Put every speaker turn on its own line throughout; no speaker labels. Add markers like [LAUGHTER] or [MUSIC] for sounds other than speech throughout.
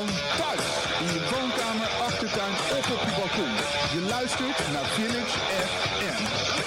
In je woonkamer, achtertuin of op je balkon. Je luistert naar Village FM.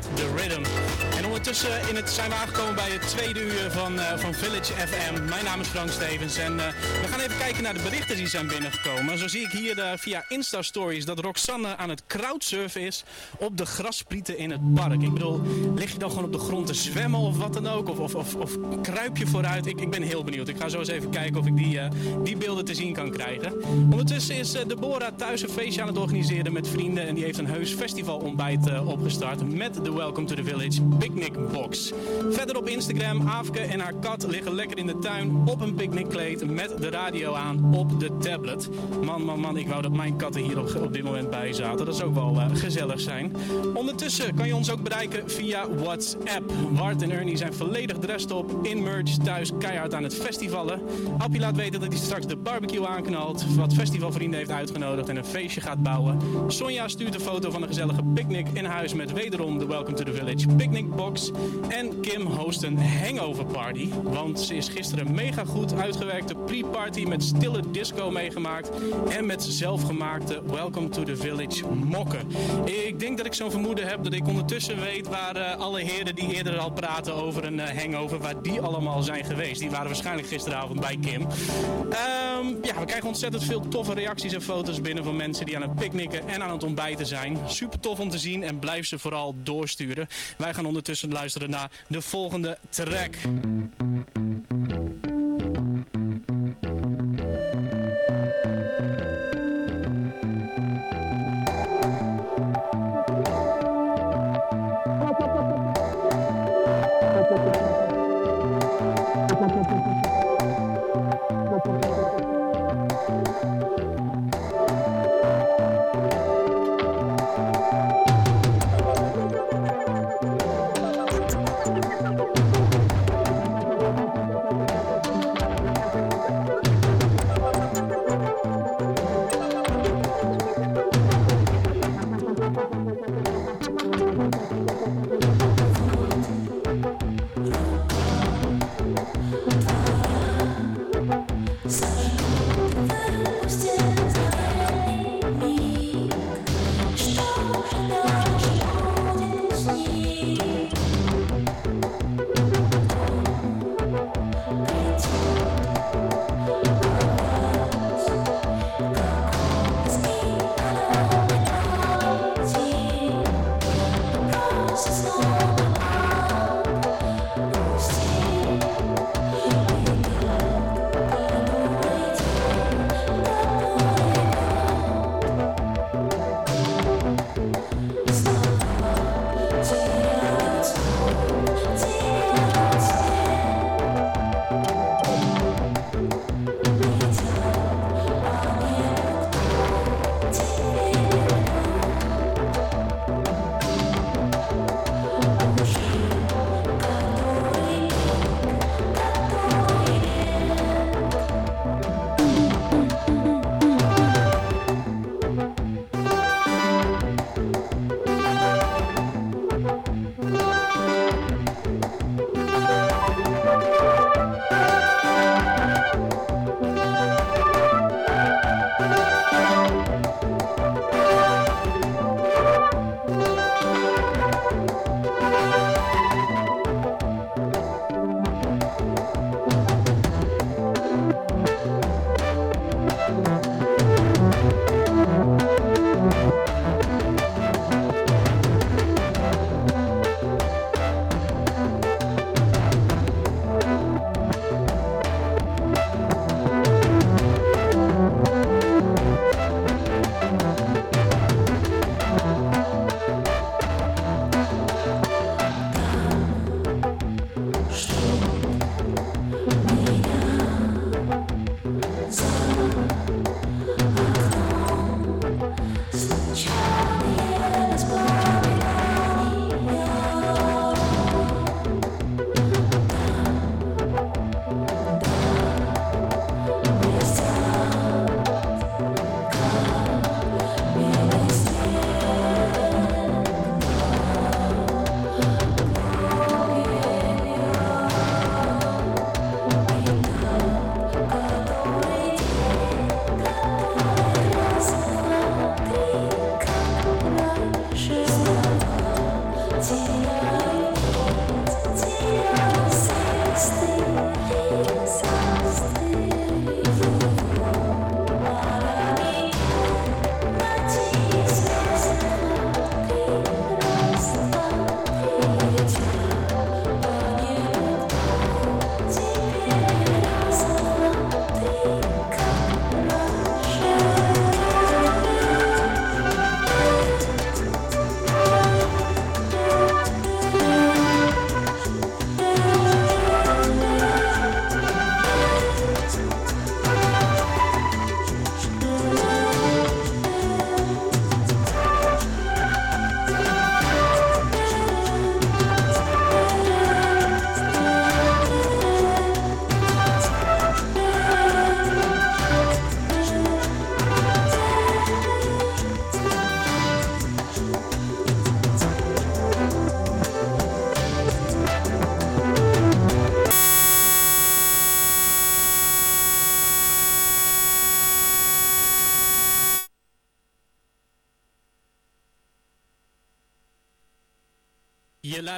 The Rhythm. En ondertussen in het, zijn we aangekomen bij het tweede uur van, eh, van Village FM. Mijn naam is Frank Stevens en eh, we gaan even kijken naar de berichten die zijn binnengekomen. Zo zie ik hier eh, via Insta Stories dat Roxanne aan het crowdsurfen is op de grasprieten in het park. Ik bedoel, lig je dan gewoon op de grond te zwemmen of wat dan ook? Of, of, of, kruip je vooruit? Ik, ik ben heel benieuwd. Ik ga zo eens even kijken of ik die, eh, die beelden te zien kan krijgen. Ondertussen is eh, Deborah thuis een feestje aan het organiseren met vrienden. En die heeft een heus festivalontbijt eh, opgestart met de Welcome to the Village Picnic Box. Verder op Instagram, Aafke en haar kat liggen lekker in de tuin op een picknickkleed met de radio aan op de tablet. Man, man, man, ik wou dat mijn katten hier op, dit moment bij zaten. Dat zou ook wel eh, gezellig zijn. Ondertussen kan je ons ook bereiken via WhatsApp. Wart en Ernie zijn volledig dressed op in merch thuis keihard aan het festivalen. Appie laat weten dat hij straks de barbecue aanknalt, wat festivalvrienden heeft uitgenodigd en een feestje gaat bouwen. Sonja stuurt een foto van een gezellige picknick in huis met wederom de Welcome to the Village Picnic En Kim host een hangover party, want ze is gisteren mega goed uitgewerkte pre-party met stille disco meegemaakt en met zelfgemaakte Welcome to the Village mokken. Ik denk dat ik zo'n vermoeden heb dat ik ondertussen weet waar uh, alle heren die eerder al praten over een uh, hangover, waar die allemaal zijn geweest. Die waren waarschijnlijk gisteravond bij Kim. Um, ja, we krijgen ontzettend veel toffe reacties en foto's binnen van mensen die aan het picknicken en aan het ontbijten zijn. Super tof om te zien en blijf ze vooral doorsturen. Wij gaan ondertussen luisteren naar de volgende track.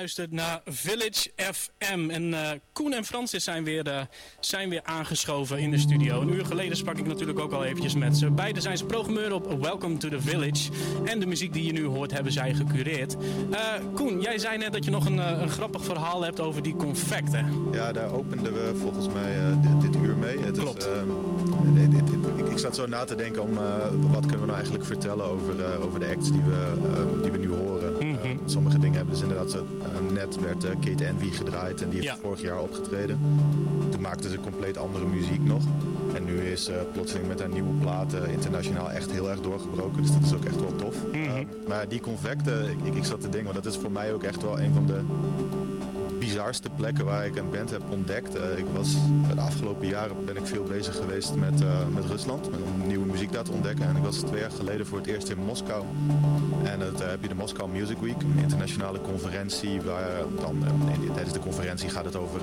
Luistert naar Village FM. En uh, Koen en Francis zijn weer, uh, zijn weer aangeschoven in de studio. Een uur geleden sprak ik natuurlijk ook al eventjes met ze. Beide zijn ze programmeur op Welcome to the Village. En de muziek die je nu hoort hebben zij gecureerd. Uh, Koen, jij zei net dat je nog een, een, grappig verhaal hebt over die confecten.
Ja, daar openden we volgens mij dit, dit, uur mee. Het
Klopt.
Is, dit, dit, ik, ik zat zo na te denken om wat kunnen we nou eigenlijk vertellen over, over de acts die we, die we nu horen. Sommige dingen hebben dus inderdaad zo, net werd uh, Kate Envy gedraaid en die heeft
Ja.
vorig jaar opgetreden. Toen maakte ze compleet andere muziek nog. En nu is uh, plotseling met haar nieuwe platen internationaal echt heel erg doorgebroken. Dus dat is ook echt wel tof.
Mhm.
Maar die convecten, ik, ik, ik zat te denken, want dat is voor mij ook echt wel een van de bizarste plekken waar ik een band heb ontdekt. Uh, ik was, de afgelopen jaren ben ik veel bezig geweest met, uh, met Rusland, met, om nieuwe muziek daar te ontdekken. En ik was twee jaar geleden voor het eerst in Moskou. En dan uh, heb je de Moskou Music Week, een internationale conferentie. Waar dan, tijdens de conferentie gaat het over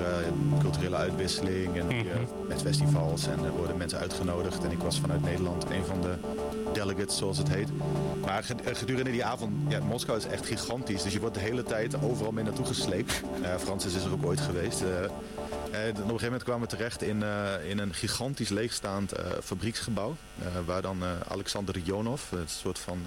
culturele uitwisseling en
Mhm.
met festivals. En er worden mensen uitgenodigd. En ik was vanuit Nederland een van de delegates, zoals het heet. Maar gedurende die avond, ja, Moskou is echt gigantisch. Dus je wordt de hele tijd overal mee naartoe gesleept. Uh, Francis is er ook ooit geweest. Uh, op een gegeven moment kwamen we terecht in, in een gigantisch leegstaand fabrieksgebouw. waar dan Alexander Jonov, een soort van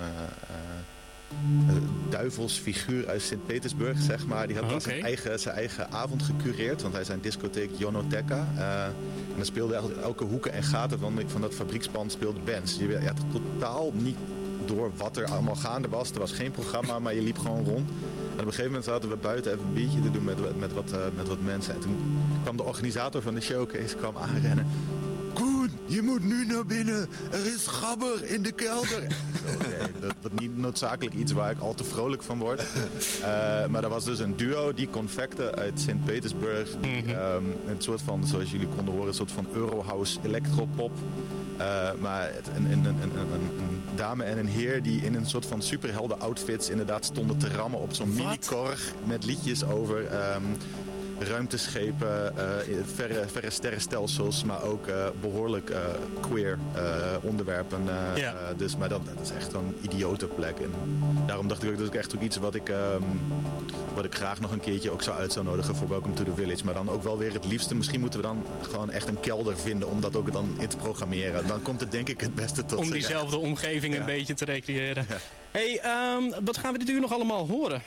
duivelsfiguur uit Sint-Petersburg, zeg maar. Die had
okay.
zijn, eigen, zijn eigen avond gecureerd, want hij zijn discotheek Jonoteka. Uh, en dan speelde elke hoeken en gaten van, van dat fabriekspand speelde bands. Je had totaal niet door wat er allemaal gaande was. Er was geen programma, maar je liep gewoon rond. En op een gegeven moment zaten we buiten even een biertje te doen met, met, wat, uh, met wat mensen. En toen kwam de organisator van de showcase kwam aanrennen. Je moet nu naar binnen. Er is gabber in de kelder. [LAUGHS] okay, dat, dat niet noodzakelijk iets waar ik al te vrolijk van word. Uh, maar er was dus een duo, die Confecten uit Sint-Petersburg. Die
Mhm.
um, een soort van, zoals jullie konden horen, een soort van Eurohouse electropop. Uh, maar het, een, een, een, een, dame en een heer die in een soort van superhelden outfits inderdaad stonden te rammen op zo'n mini-korg met liedjes over um, ruimteschepen, uh, verre, verre sterrenstelsels, maar ook uh, behoorlijk uh, queer onderwerpen.
Ja.
dus, maar dat, dat is echt een idiote plek. En daarom dacht ik ook dat ik echt ook iets wat ik, um, wat ik graag nog een keertje ook zou uit zou nodigen voor Welcome to the Village. Maar dan ook wel weer het liefste. Misschien moeten we dan gewoon echt een kelder vinden om dat ook dan in te programmeren. Dan komt het denk ik het beste tot
Om diezelfde omgeving ja. een beetje te recreëren. Ja. hey, um, wat gaan we dit uur nog allemaal horen?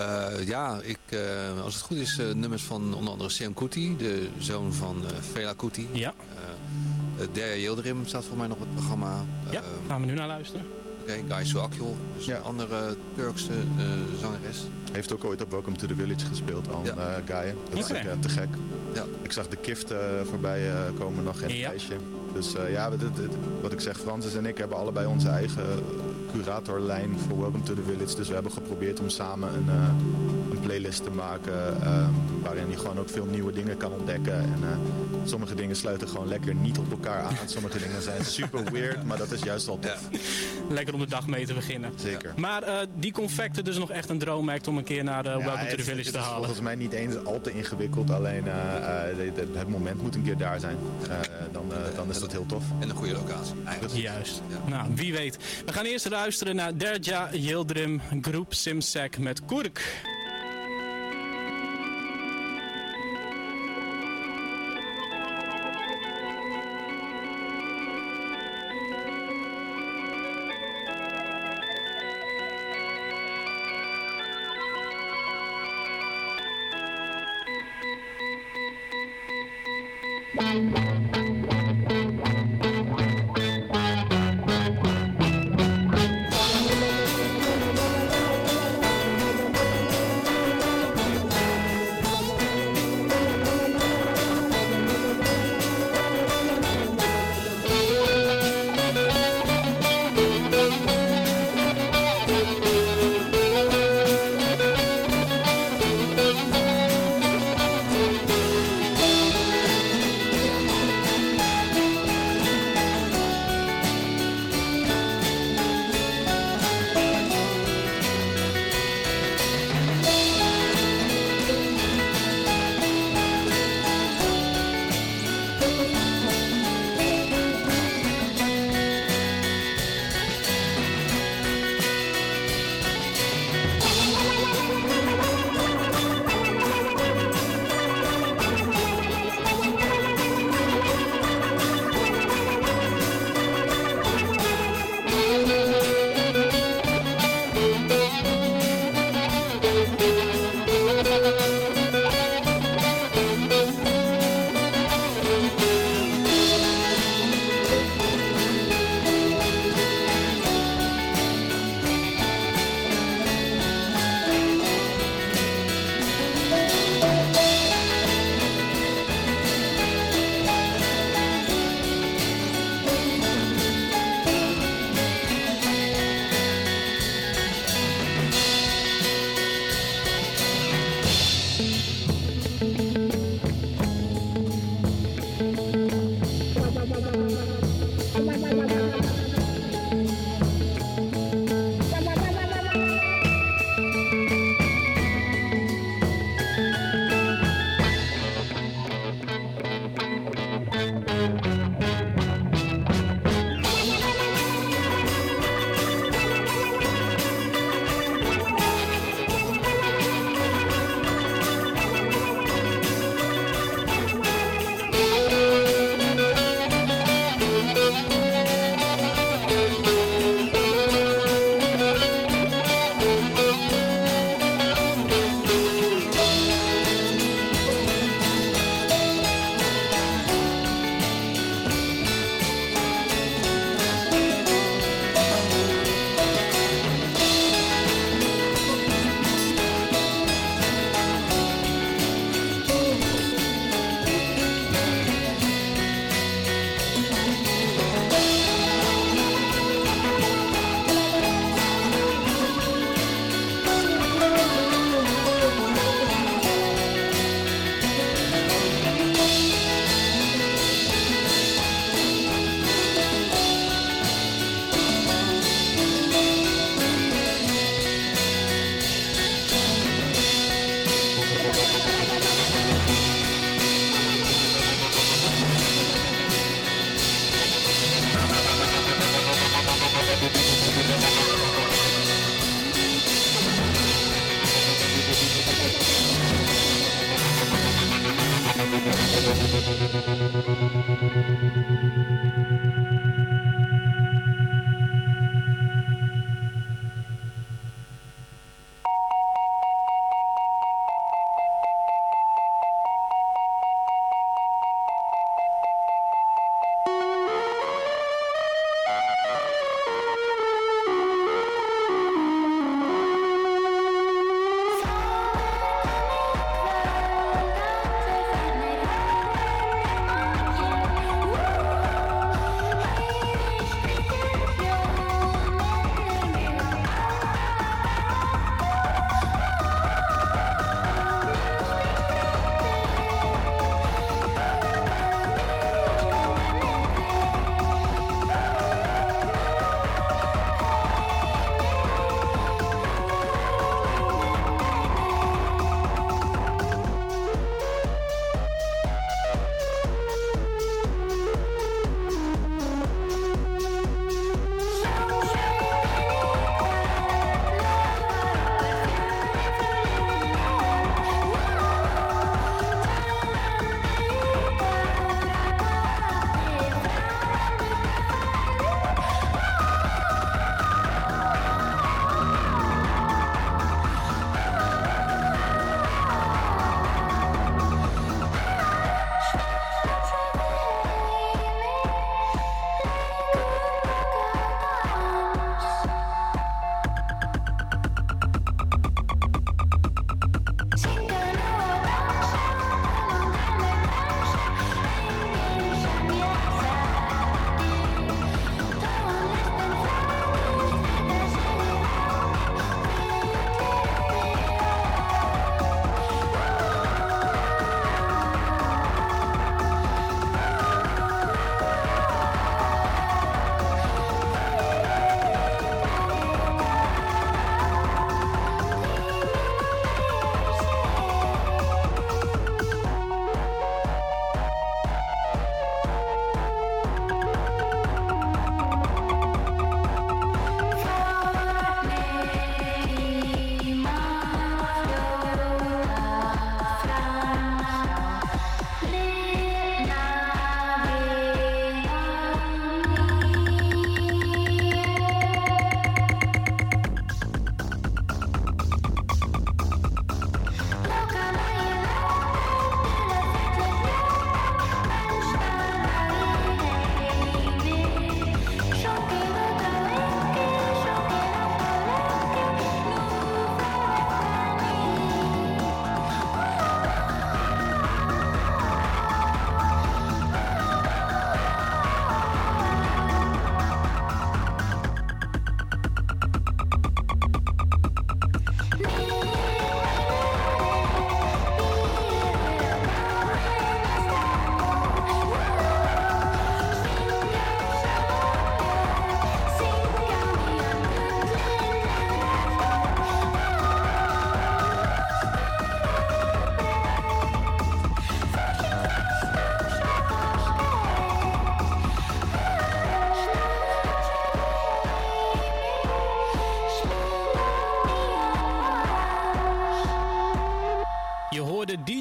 Uh, ja, ik, uh, als het goed is, uh, nummers van onder andere Sam Kuti, de zoon van Fela Kuti.
Ja.
Derja Yildirim staat voor mij nog op het programma.
Ja, gaan we nu naar luisteren.
Oké, okay, Guy Suakyol, dus ja. een andere Turkse zangeres.
Heeft ook ooit op Welcome to the Village gespeeld, al ja. Guy. Dat
okay.
is te gek.
Ja.
Ik zag de Kift voorbij komen nog in het
ja.
lijstje. Dus ja, dit, wat ik zeg, Francis en ik hebben allebei onze eigen curatorlijn voor Welcome to the Village. Dus we hebben geprobeerd om samen een, uh, een playlist te maken uh, waarin je gewoon ook veel nieuwe dingen kan ontdekken. En uh, sommige dingen sluiten gewoon lekker niet op elkaar aan. Sommige dingen zijn super weird, maar dat is juist al tof.
Ja. Lekker om de dag mee te beginnen.
Zeker.
Maar uh, die confecten dus nog echt een droommerk om een keer naar ja, Welcome
het,
to the Village
het
te halen.
volgens mij niet eens al te ingewikkeld, alleen het, het moment moet een keer daar zijn. dan, dan is dat heel tof.
En een goede locatie. Eigenlijk.
Juist. Ja. Nou, wie weet. We gaan eerst luisteren naar Derja Yildirim, groep Simsek met Kurk.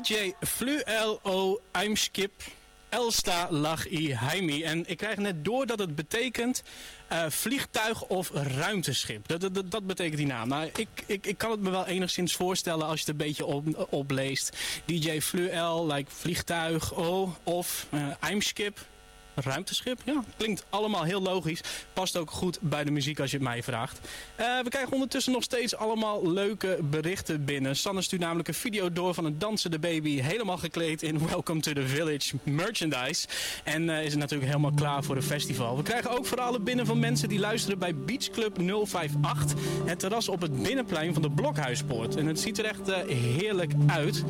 DJ Fluelo Eimskip Elsta Lach I Heimi. En ik krijg net door dat het betekent uh, vliegtuig of ruimteschip. Dat, dat, dat, betekent die naam. Nou, ik, ik, ik kan het me wel enigszins voorstellen als je het een beetje op, opleest. DJ Fluel, like vliegtuig, oh, of uh, ruimteschip. Ja, klinkt allemaal heel logisch. Past ook goed bij de muziek als je het mij vraagt. Uh, we krijgen ondertussen nog steeds allemaal leuke berichten binnen. Sanne stuurt namelijk een video door van een dansende baby. Helemaal gekleed in Welcome to the Village merchandise. En uh, is natuurlijk helemaal klaar voor een festival. We krijgen ook verhalen binnen van mensen die luisteren bij Beach Club 058. Het terras op het binnenplein van de Blokhuispoort. En het ziet er echt uh, heerlijk uit.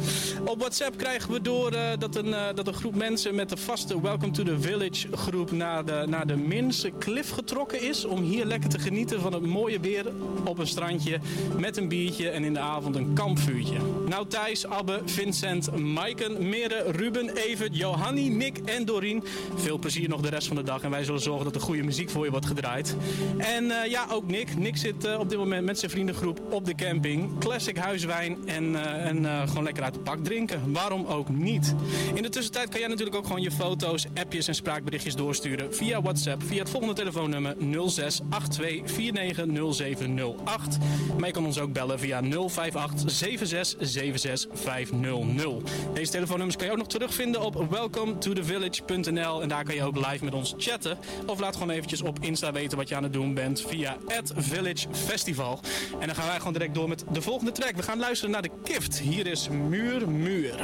Op WhatsApp krijgen we door dat, een, dat een groep mensen met de vaste Welcome to the Village groep naar de, naar de Minse Cliff getrokken is. Om hier lekker te genieten van het mooie weer op een strandje. Met een biertje en in de avond een kampvuurtje. Nou Thijs, Abbe, Vincent, Maiken, Mere, Ruben, Evert, Johanni, Nick en Dorien. Veel plezier nog de rest van de dag. En wij zullen zorgen dat er goede muziek voor je wordt gedraaid. En uh, ja, ook Nick. Nick zit uh, op dit moment met zijn vriendengroep op de camping. Classic huiswijn en, uh, en gewoon lekker uit de pak drinken. Waarom ook niet? In de tussentijd kan jij natuurlijk ook gewoon je foto's, appjes en spraak spraakberichtjes doorsturen via WhatsApp via het volgende telefoonnummer 06 82 49 0708. Maar je kan ons ook bellen via 058 76 76 500. Deze telefoonnummers kan je ook nog terugvinden op welcometothevillage.nl en daar kan je ook live met ons chatten. Of laat gewoon eventjes op Insta weten wat je aan het doen bent via Village Festival. En dan gaan wij gewoon direct door met de volgende track. We gaan luisteren naar de Kift. Hier is Muur Muur.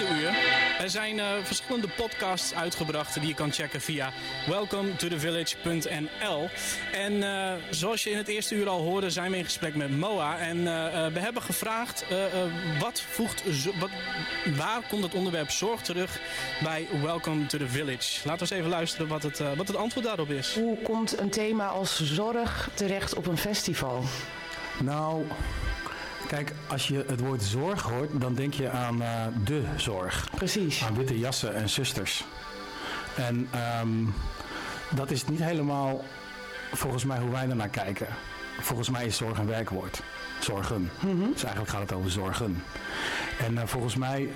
Eerste uur. Er zijn uh, verschillende podcasts uitgebracht die je kan checken via welcometothevillage.nl. En uh, zoals je in het eerste uur al hoorde, zijn we in gesprek met Moa. En uh, we hebben gevraagd, wat voegt, wat, waar komt het onderwerp zorg terug bij Welcome to the Village? Laten we eens even luisteren wat het, wat het antwoord daarop is.
Hoe komt een thema als zorg terecht op een festival?
Nou, Kijk, als je het woord zorg hoort, dan denk je aan uh, de zorg.
Precies.
Aan witte jassen en zusters. En um, dat is niet helemaal volgens mij hoe wij ernaar kijken. Volgens mij is zorg een werkwoord. Zorgen. Mm -hmm. Dus eigenlijk gaat het over zorgen. En uh, volgens mij,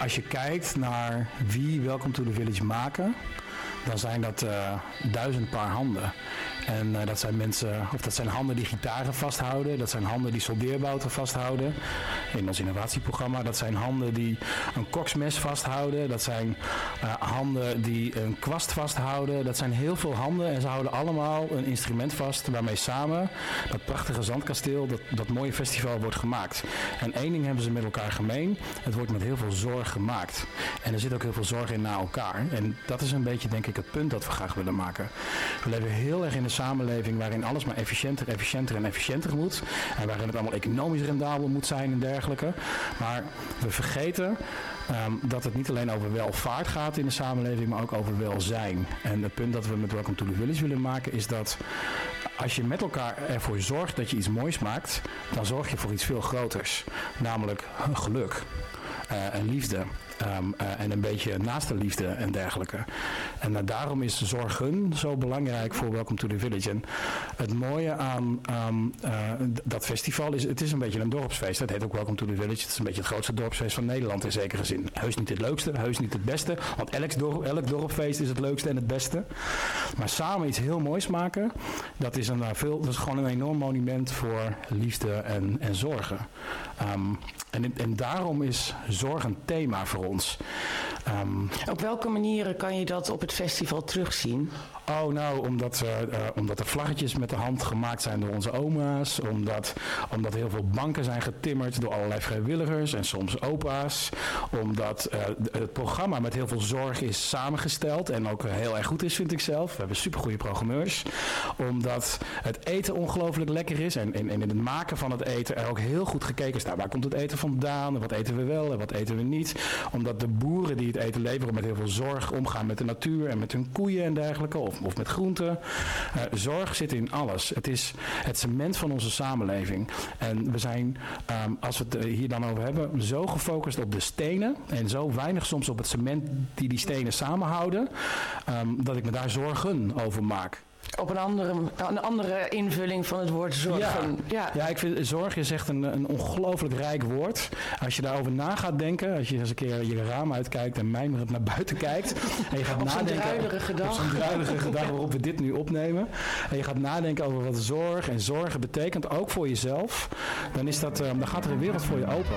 als je kijkt naar wie Welcome to the Village maken dan zijn dat duizend paar handen. En dat zijn mensen, of dat zijn handen die gitaren vasthouden. Dat zijn handen die soldeerbouten vasthouden. In ons innovatieprogramma. Dat zijn handen die een koksmes vasthouden. Dat zijn handen die een kwast vasthouden. Dat zijn heel veel handen en ze houden allemaal een instrument vast waarmee samen dat prachtige zandkasteel, dat, dat mooie festival wordt gemaakt. En één ding hebben ze met elkaar gemeen. Het wordt met heel veel zorg gemaakt. En er zit ook heel veel zorg in naar elkaar. En dat is een beetje denk ik het punt dat we graag willen maken. We leven heel erg in een samenleving waarin alles maar efficiënter, efficiënter en efficiënter moet. En waarin het allemaal economisch rendabel moet zijn en dergelijke. Maar we vergeten Ehm, dat het niet alleen over welvaart gaat in de samenleving, maar ook over welzijn. En het punt dat we met Welcome to the Village willen maken is dat als je met elkaar ervoor zorgt dat je iets moois maakt, dan zorg je voor iets veel groters. Namelijk geluk uh, en liefde. Ehm, eh, en een beetje naaste liefde en dergelijke. En uh, daarom is zorgen zo belangrijk voor Welcome to the Village. En het mooie aan uh, dat festival is, het is een beetje een dorpsfeest. Het heet ook Welcome to the Village. Het is een beetje het grootste dorpsfeest van Nederland in zekere zin. Heus niet het leukste, heus niet het beste. Want elk, elk dorpsfeest is het leukste en het beste. Maar samen iets heel moois maken, dat is, een, veel, dat is gewoon een enorm monument voor liefde en, en zorgen. Um, en, en daarom is zorg een thema voor ons.
Um, op welke manieren kan je dat op het festival terugzien?
Oh, nou, omdat, uh, omdat er vlaggetjes met de hand gemaakt zijn door onze oma's. Omdat, omdat heel veel banken zijn getimmerd door allerlei vrijwilligers en soms opa's. Omdat uh, het programma met heel veel zorg is samengesteld en ook heel erg goed is, vind ik zelf. We hebben supergoeie programmeurs. Omdat het eten ongelooflijk lekker is en, in het maken van het eten er ook heel goed gekeken is. Waar komt het eten vandaan? Wat eten we wel en wat eten we niet? Omdat de boeren die het eten leveren met heel veel zorg omgaan met de natuur en met hun koeien en dergelijke of, met groenten. Uh, zorg zit in alles. Het is het cement van onze samenleving. En we zijn, um, als we het hier dan over hebben, zo gefocust op de stenen en zo weinig soms op het cement die die stenen samenhouden, um, dat ik me daar zorgen over maak.
Op een andere, een andere invulling van het woord zorgen.
Ja, ja. ik vind zorg is echt een, een ongelooflijk rijk woord. Als je daarover na gaat denken, als je eens een keer je raam uitkijkt en mijmerend naar buiten kijkt. En je gaat
op
nadenken.
Druilerige dag.
Op zo'n dag waarop we dit nu opnemen. En je gaat nadenken over wat zorg en zorgen betekent, ook voor jezelf. Dan, is dat, dan gaat er een wereld voor je open.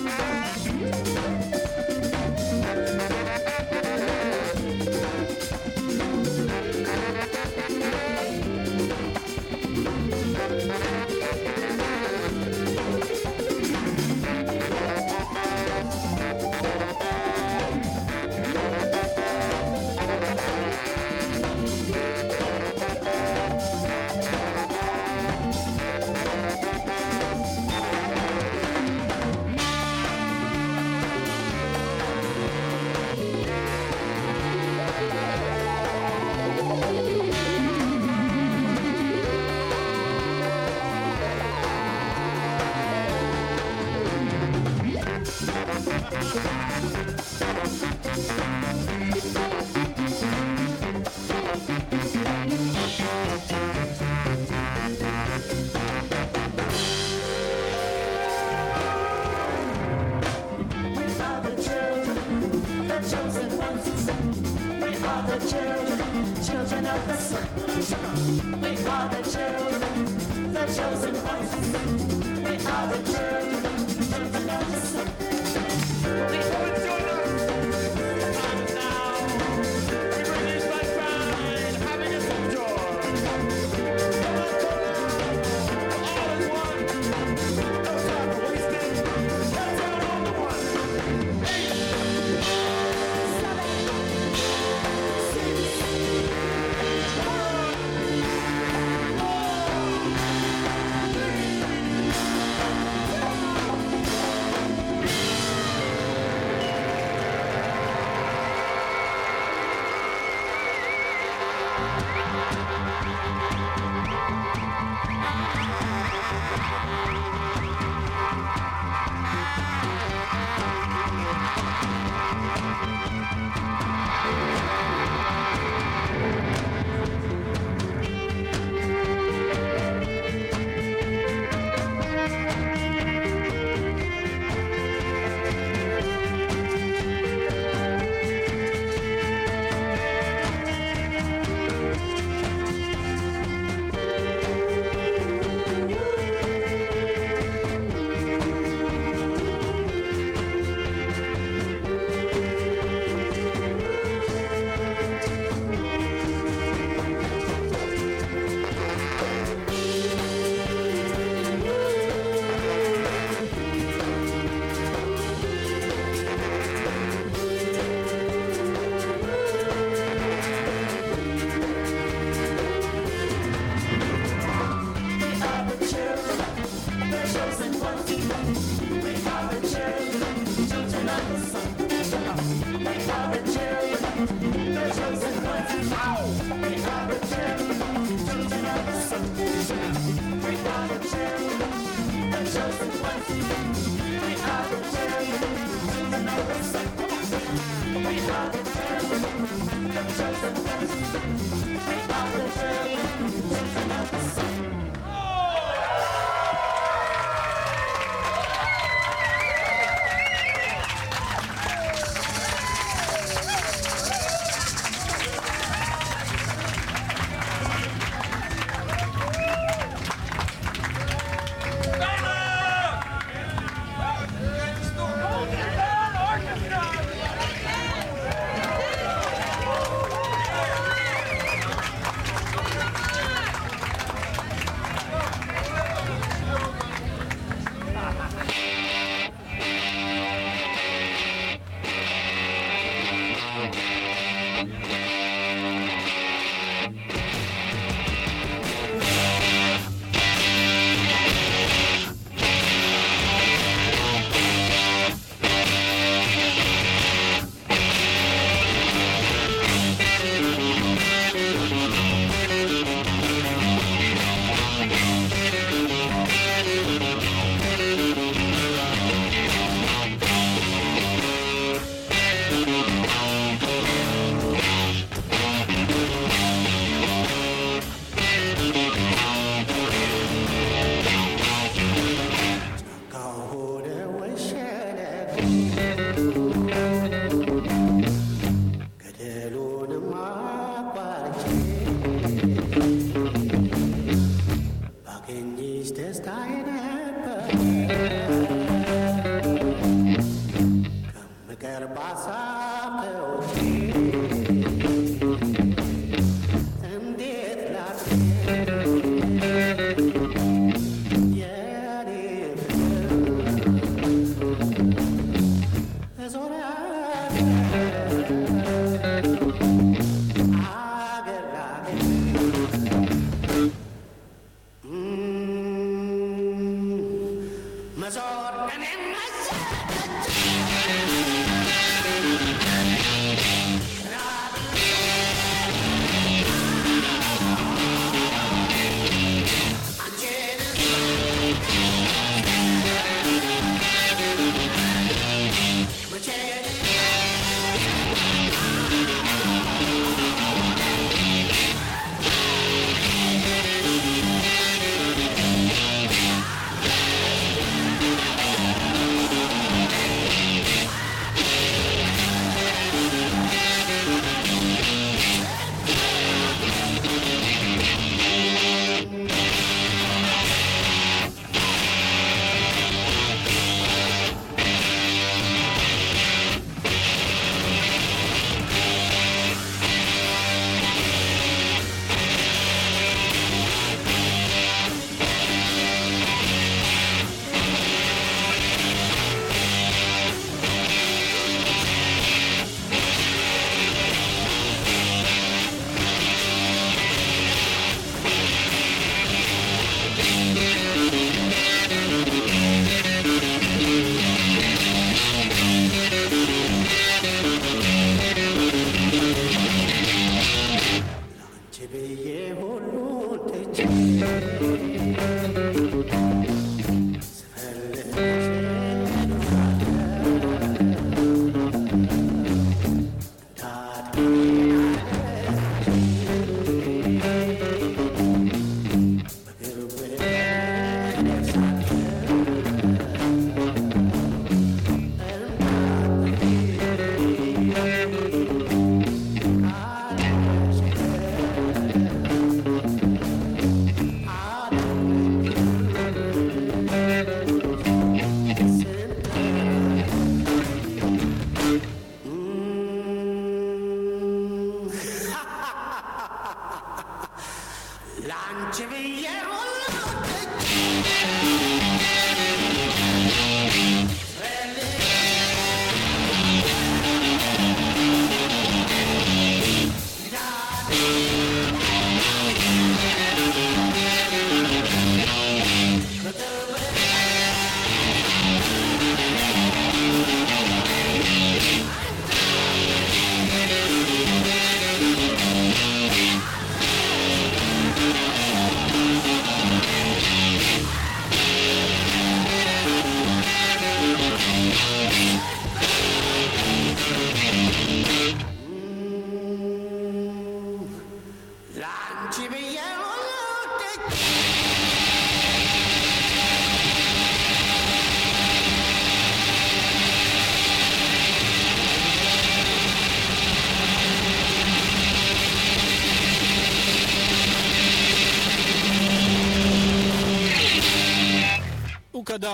Música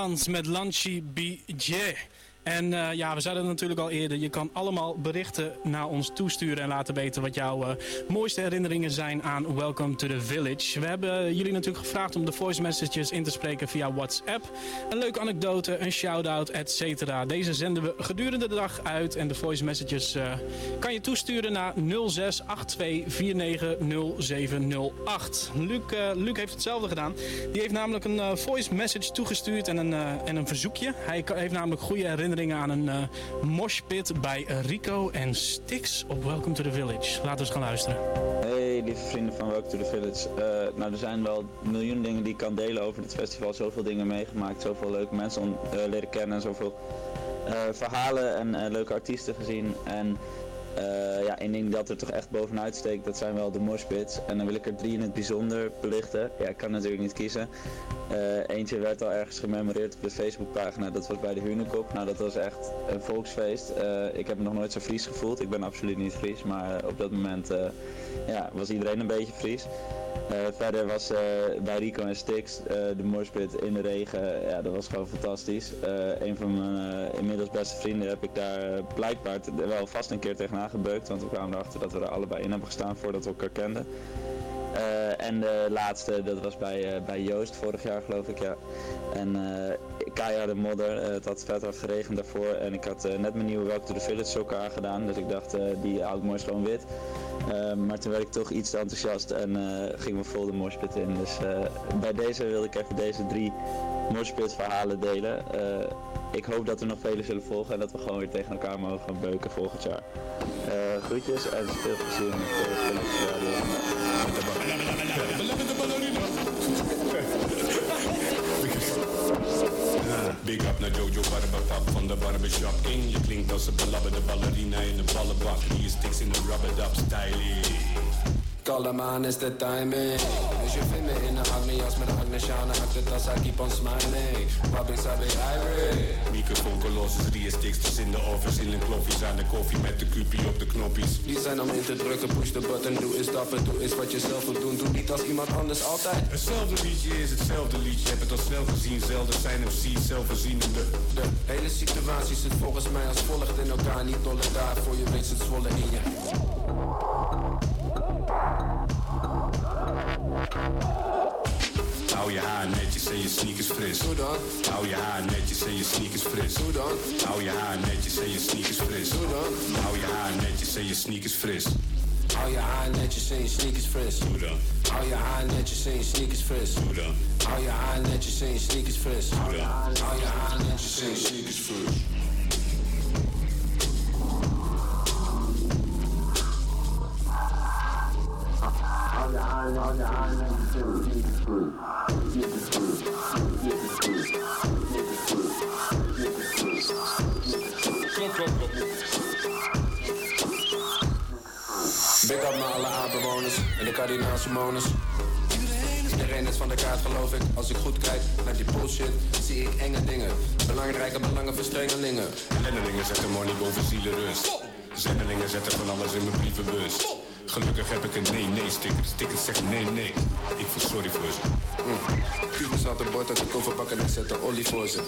Dans met Lanchi Bijé. En uh, ja, we zeiden het natuurlijk al eerder. Je kan allemaal berichten naar ons toesturen en laten weten wat jouw uh, mooiste herinneringen zijn aan Welcome to the Village. We hebben jullie natuurlijk gevraagd om de voice messages in te spreken via WhatsApp. Een leuke anekdote, een shout-out, etc. Deze zenden we gedurende de dag uit. En de voice messages uh, kan je toesturen naar 0682490708. Luc, Luc heeft hetzelfde gedaan. Die heeft namelijk een voice message toegestuurd en een, en een verzoekje. Hij heeft namelijk goede herinneringen aan een uh, moshpit bij Rico en Stix op Welcome to the Village. Laten we eens gaan luisteren.
Hey lieve vrienden van Welcome to the Village. Uh, nou er zijn wel miljoen dingen die ik kan delen over het festival. Zoveel dingen meegemaakt, zoveel leuke mensen om, leren kennen en zoveel verhalen en leuke artiesten gezien. En uh, ja, één ding dat er toch echt bovenuit steekt, dat zijn wel de moshpits. En dan wil ik er drie in het bijzonder belichten. Ja, ik kan natuurlijk niet kiezen. Uh, eentje werd al ergens gememoreerd op de Facebookpagina, dat was bij de Hunekop. Nou, dat was echt een volksfeest. Uh, ik heb me nog nooit zo Fries gevoeld. Ik ben absoluut niet Fries, maar op dat moment ja, was iedereen een beetje Fries. Uh, verder was uh, bij Rico en Stix uh, de morspit in de regen, ja, dat was gewoon fantastisch. een van mijn inmiddels beste vrienden heb ik daar blijkbaar wel vast een keer tegenaan gebeukt, want we kwamen erachter dat we er allebei in hebben gestaan voordat we elkaar kenden. en de laatste, dat was bij, bij Joost vorig jaar geloof ik, ja. En keiharde modder, het had hard geregend daarvoor en ik had net mijn nieuwe Welcome to the Village sokken aangedaan, dus ik dacht die hou ik mooi schoon wit. Maar toen werd ik toch iets te enthousiast en ging me vol de morspit in. Dus bij deze wilde ik even deze drie morspit verhalen delen. ik hoop dat er nog vele zullen volgen en dat we gewoon weer tegen elkaar mogen gaan beuken volgend jaar. groetjes en veel plezier met de
Big naar Jojo Barberpap van de barbershop in. Je klinkt als een belabberde ballerina in de ballenbak. Hier sticks in de rubber dub styling.
Man is the timing. Dus je vindt me in een Agnes met een Agnesjana Achter tas, I keep on smiling. Wabi sabi irate
Microfoon kolossus, drie sticks dus in de office In een kloffies aan de koffie met de kupie op de knoppies.
Die zijn om in te drukken, push the button Doe eens stappen, doe eens wat je zelf wilt doen. Doe niet als iemand anders altijd.
Hetzelfde liedje is hetzelfde liedje Heb het al snel gezien, zelden zijn MC's zelfvoorzienende.
De hele situatie zit volgens mij als volgt in elkaar Niet dolle daar, voor je weet het zwollen in je
je sneakers fris.
Hoe dan?
Hou je haar netjes en je sneakers fris.
Hoe dan?
Hou je haar netjes en je sneakers fris.
Hoe dan?
Hou je haar netjes en je sneakers fris.
Hou je haar netjes en je sneakers fris.
Hoe dan?
Hou je haar netjes en je sneakers fris.
Hoe dan?
Hou je haar netjes en je sneakers fris.
Hoe dan?
Hou je haar netjes en je sneakers fris. Big up naar alle aardbewoners en de kardinaal Simonus. Iedereen is van de kaart geloof ik. Als ik goed kijk naar die bullshit, zie ik enge dingen. Belangrijke belangen verstrengelingen.
Ellendelingen zetten money boven zielenrust. Zendelingen zetten van alles in mijn brievenbus. Gelukkig heb ik een nee-nee-sticker. Sticker zegt nee-nee. Ik voel sorry voor ze.
Mm. Cubus had een bord uit de koffer pakken en zet een olie voor ze.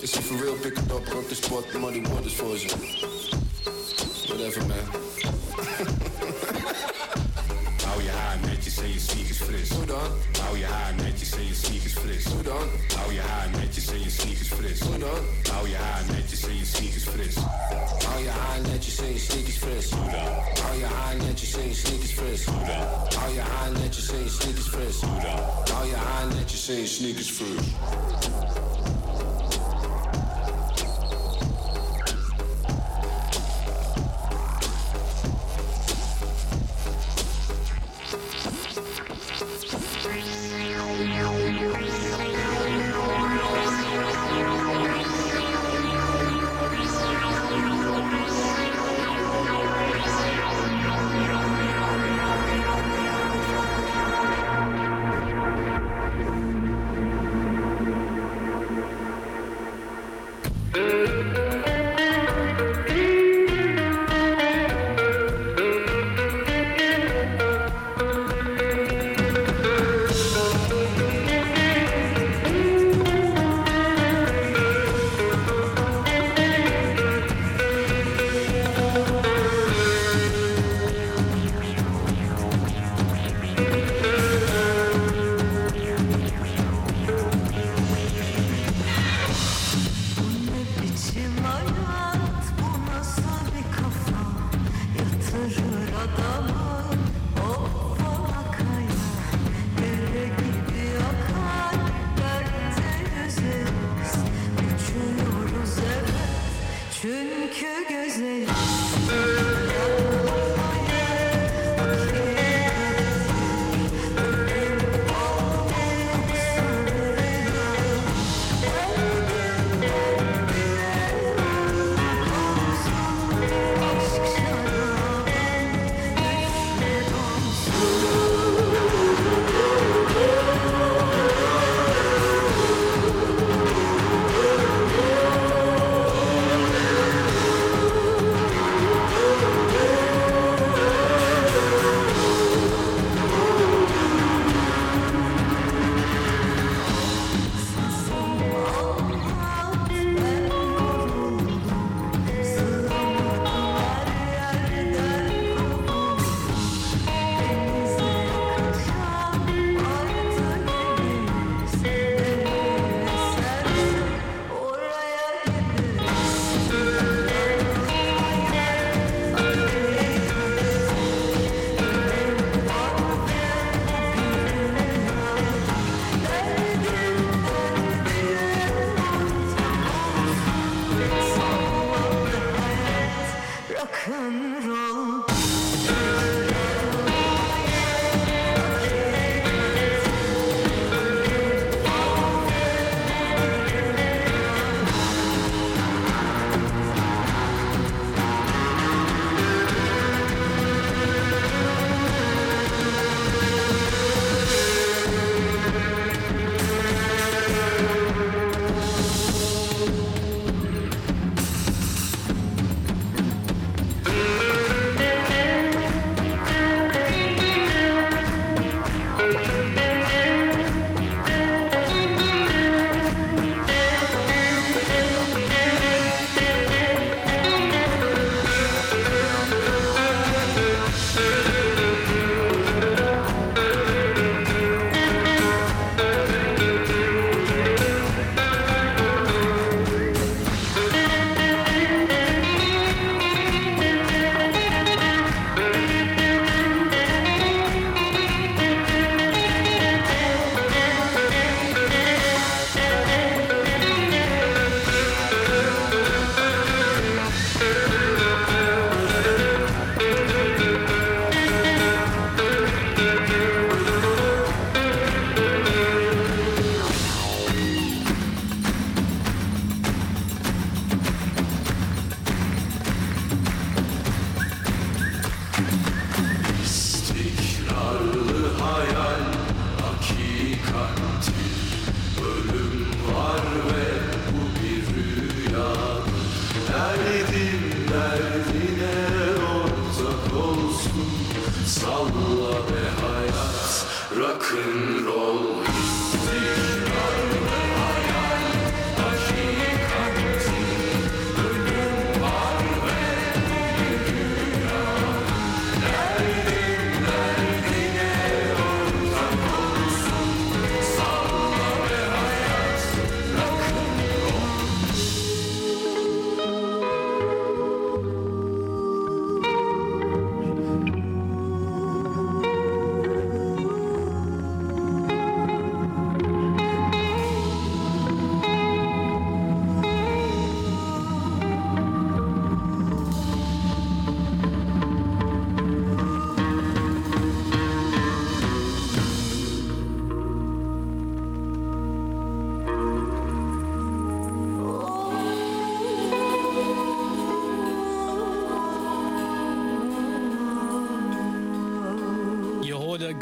Is hij for real, pick it up, rock the spot, money waters voor ze. Whatever man. [LAUGHS]
Hou je haar netjes en je sneakers fris.
Hoe dan?
Hou je haar netjes fris.
Hoe dan?
Hou je haar netjes en je sneakers fris.
Hoe dan?
Hou je haar netjes en je sneakers fris.
Hou je haar netjes en je sneakers fris.
Hoe dan?
Hou je haar netjes en je sneakers fris.
Hoe dan?
Hou je haar netjes en je sneakers fris.
Hoe dan?
Hou je haar netjes en je sneakers fris.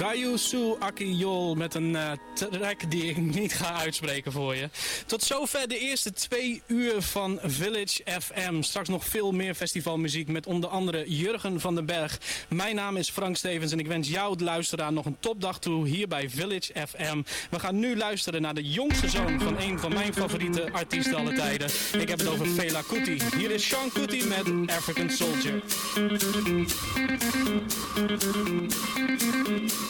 Gayusu Akiyol met een eh, track die ik [LAUGHS] niet ga uitspreken voor je. Tot zover de eerste twee uur van Village FM. Straks nog veel meer festivalmuziek met onder andere Jurgen van den Berg. Mijn naam is Frank Stevens en ik wens jou, de luisteraar, nog een topdag toe hier bij Village FM. We gaan nu luisteren naar de jongste zoon van een van mijn favoriete artiesten alle tijden. Ik heb het over Fela Kuti. Hier is Sean Kuti met African Soldier.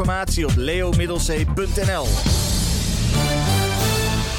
Informatie op leomiddelzee.nl.